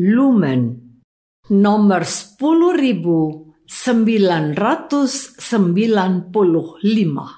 Lumen nomor 10995.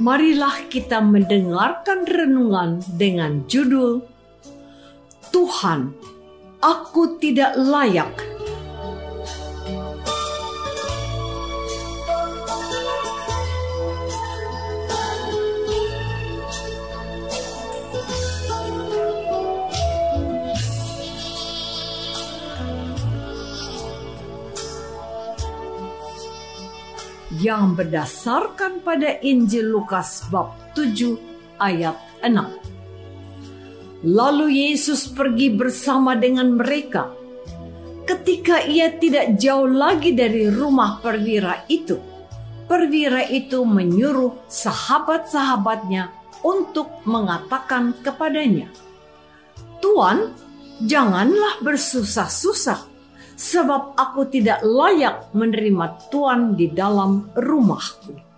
marilah kita mendengarkan renungan dengan judul Tuhan, aku tidak layak yang berdasarkan pada Injil Lukas bab 7 ayat 6. Lalu Yesus pergi bersama dengan mereka. Ketika ia tidak jauh lagi dari rumah perwira itu, perwira itu menyuruh sahabat-sahabatnya untuk mengatakan kepadanya, "Tuan, janganlah bersusah-susah sebab aku tidak layak menerima Tuhan di dalam rumahku.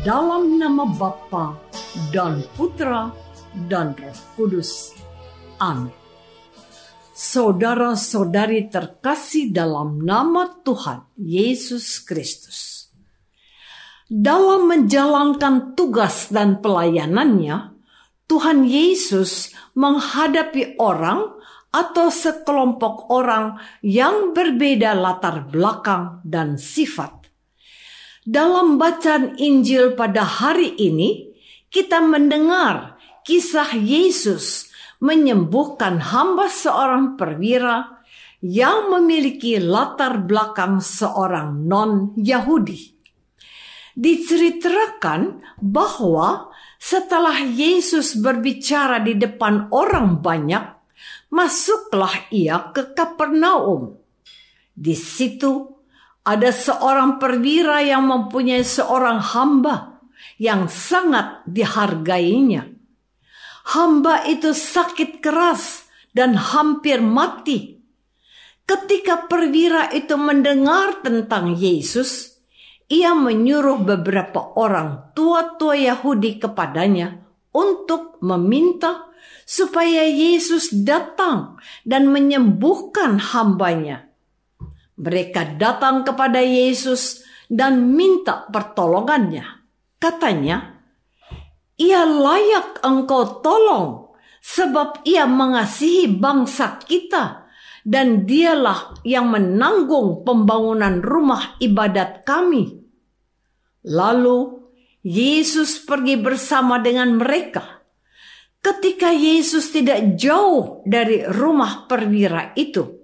Dalam nama Bapa dan Putra dan Roh Kudus. Amin. Saudara-saudari terkasih dalam nama Tuhan Yesus Kristus. Dalam menjalankan tugas dan pelayanannya, Tuhan Yesus menghadapi orang atau sekelompok orang yang berbeda latar belakang dan sifat dalam bacaan Injil pada hari ini, kita mendengar kisah Yesus menyembuhkan hamba seorang perwira yang memiliki latar belakang seorang non-Yahudi. Diceritakan bahwa setelah Yesus berbicara di depan orang banyak, masuklah ia ke Kapernaum. Di situ ada seorang perwira yang mempunyai seorang hamba yang sangat dihargainya. Hamba itu sakit keras dan hampir mati. Ketika perwira itu mendengar tentang Yesus, ia menyuruh beberapa orang tua-tua Yahudi kepadanya untuk meminta supaya Yesus datang dan menyembuhkan hambanya. Mereka datang kepada Yesus dan minta pertolongannya. Katanya, "Ia layak engkau tolong, sebab ia mengasihi bangsa kita, dan dialah yang menanggung pembangunan rumah ibadat kami." Lalu Yesus pergi bersama dengan mereka. Ketika Yesus tidak jauh dari rumah perwira itu,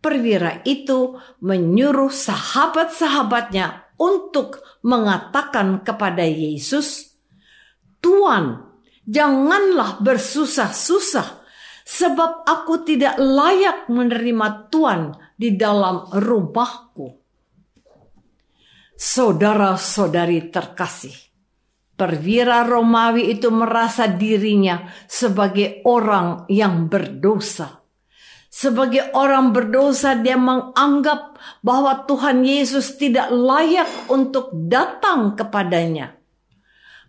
perwira itu menyuruh sahabat-sahabatnya untuk mengatakan kepada Yesus, "Tuan, janganlah bersusah-susah, sebab aku tidak layak menerima Tuan di dalam rumahku." Saudara-saudari terkasih, perwira Romawi itu merasa dirinya sebagai orang yang berdosa. Sebagai orang berdosa, dia menganggap bahwa Tuhan Yesus tidak layak untuk datang kepadanya.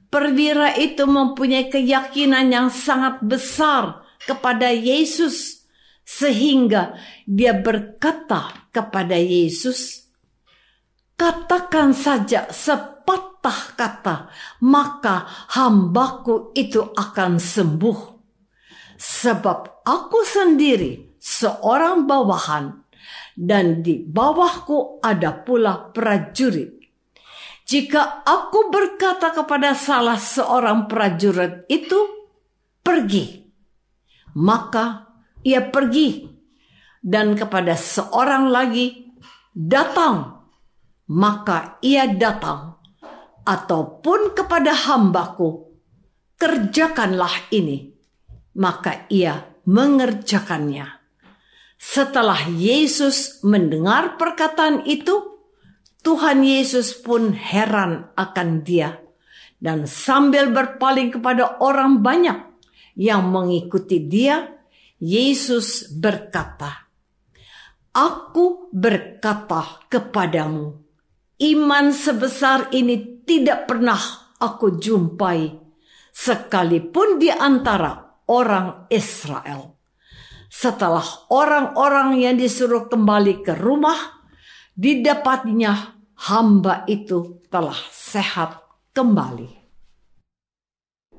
Perwira itu mempunyai keyakinan yang sangat besar kepada Yesus, sehingga dia berkata kepada Yesus, Katakan saja sepatah kata, maka hambaku itu akan sembuh. Sebab aku sendiri seorang bawahan, dan di bawahku ada pula prajurit. Jika aku berkata kepada salah seorang prajurit itu, pergi, maka ia pergi, dan kepada seorang lagi, datang. Maka ia datang, ataupun kepada hambaku, kerjakanlah ini, maka ia mengerjakannya. Setelah Yesus mendengar perkataan itu, Tuhan Yesus pun heran akan dia, dan sambil berpaling kepada orang banyak yang mengikuti dia, Yesus berkata, "Aku berkata kepadamu, Iman sebesar ini tidak pernah aku jumpai, sekalipun di antara orang Israel. Setelah orang-orang yang disuruh kembali ke rumah, didapatnya hamba itu telah sehat kembali.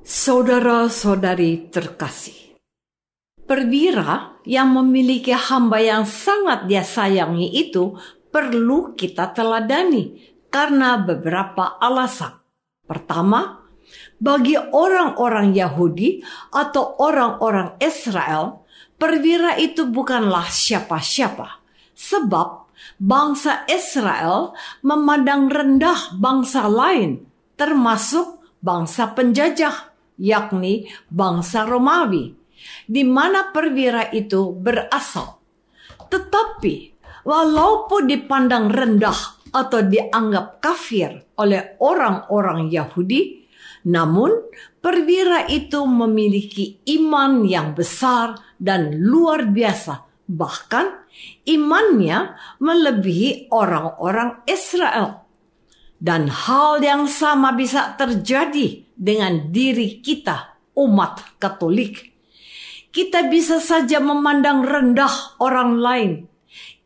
Saudara-saudari terkasih, perwira yang memiliki hamba yang sangat dia sayangi itu perlu kita teladani karena beberapa alasan. Pertama, bagi orang-orang Yahudi atau orang-orang Israel, perwira itu bukanlah siapa-siapa. Sebab bangsa Israel memandang rendah bangsa lain, termasuk bangsa penjajah, yakni bangsa Romawi, di mana perwira itu berasal. Tetapi walaupun dipandang rendah atau dianggap kafir oleh orang-orang Yahudi, namun perwira itu memiliki iman yang besar dan luar biasa. Bahkan imannya melebihi orang-orang Israel. Dan hal yang sama bisa terjadi dengan diri kita, umat Katolik. Kita bisa saja memandang rendah orang lain,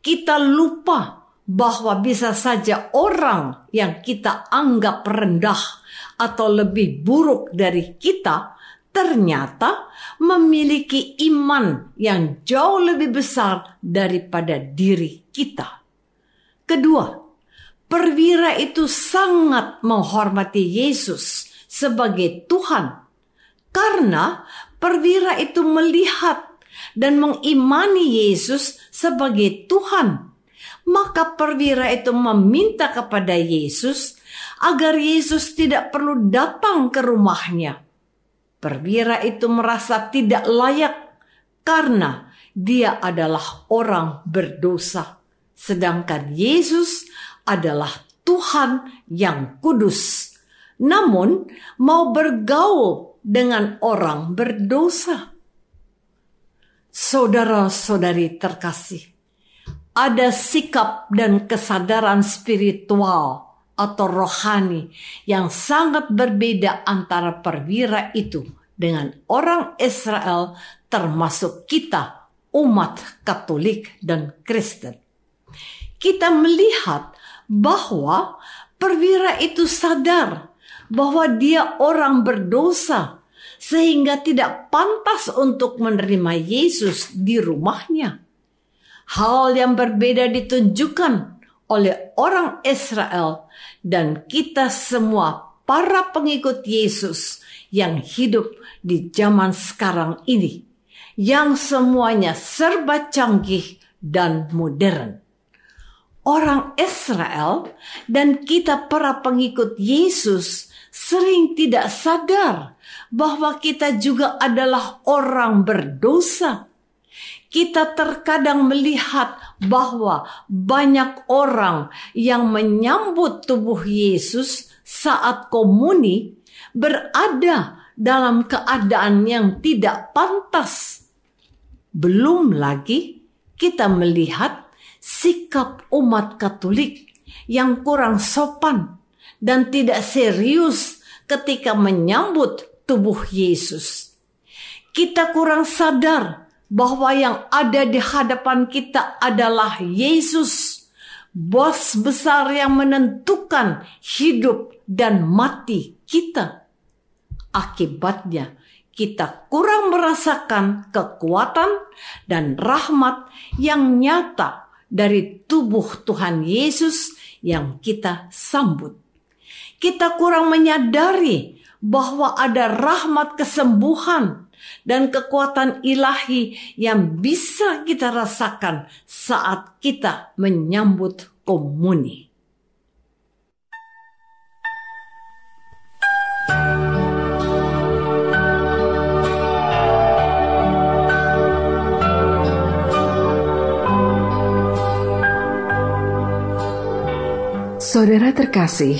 kita lupa bahwa bisa saja orang yang kita anggap rendah atau lebih buruk dari kita ternyata memiliki iman yang jauh lebih besar daripada diri kita. Kedua, perwira itu sangat menghormati Yesus sebagai Tuhan karena perwira itu melihat dan mengimani Yesus sebagai Tuhan. Maka perwira itu meminta kepada Yesus agar Yesus tidak perlu datang ke rumahnya. Perwira itu merasa tidak layak karena dia adalah orang berdosa, sedangkan Yesus adalah Tuhan yang kudus. Namun, mau bergaul dengan orang berdosa. Saudara-saudari terkasih, ada sikap dan kesadaran spiritual atau rohani yang sangat berbeda antara perwira itu dengan orang Israel termasuk kita umat Katolik dan Kristen. Kita melihat bahwa perwira itu sadar bahwa dia orang berdosa sehingga tidak pantas untuk menerima Yesus di rumahnya. Hal yang berbeda ditunjukkan oleh orang Israel dan kita semua para pengikut Yesus yang hidup di zaman sekarang ini, yang semuanya serba canggih dan modern. Orang Israel dan kita, para pengikut Yesus, sering tidak sadar bahwa kita juga adalah orang berdosa. Kita terkadang melihat bahwa banyak orang yang menyambut tubuh Yesus saat komuni berada dalam keadaan yang tidak pantas. Belum lagi kita melihat sikap umat Katolik yang kurang sopan dan tidak serius ketika menyambut tubuh Yesus. Kita kurang sadar bahwa yang ada di hadapan kita adalah Yesus, bos besar yang menentukan hidup dan mati kita. Akibatnya, kita kurang merasakan kekuatan dan rahmat yang nyata dari tubuh Tuhan Yesus yang kita sambut. Kita kurang menyadari bahwa ada rahmat kesembuhan dan kekuatan ilahi yang bisa kita rasakan saat kita menyambut komuni. Saudara terkasih,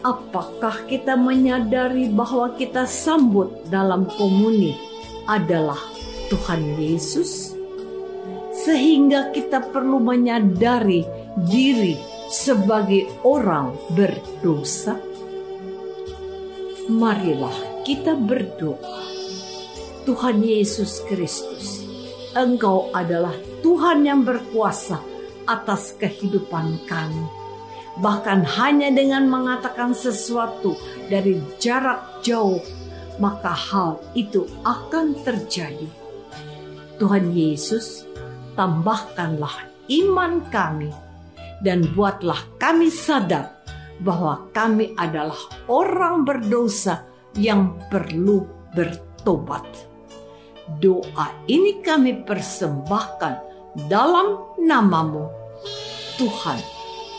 Apakah kita menyadari bahwa kita sambut dalam komuni adalah Tuhan Yesus? Sehingga kita perlu menyadari diri sebagai orang berdosa. Marilah kita berdoa. Tuhan Yesus Kristus, Engkau adalah Tuhan yang berkuasa atas kehidupan kami bahkan hanya dengan mengatakan sesuatu dari jarak jauh, maka hal itu akan terjadi. Tuhan Yesus, tambahkanlah iman kami dan buatlah kami sadar bahwa kami adalah orang berdosa yang perlu bertobat. Doa ini kami persembahkan dalam namamu, Tuhan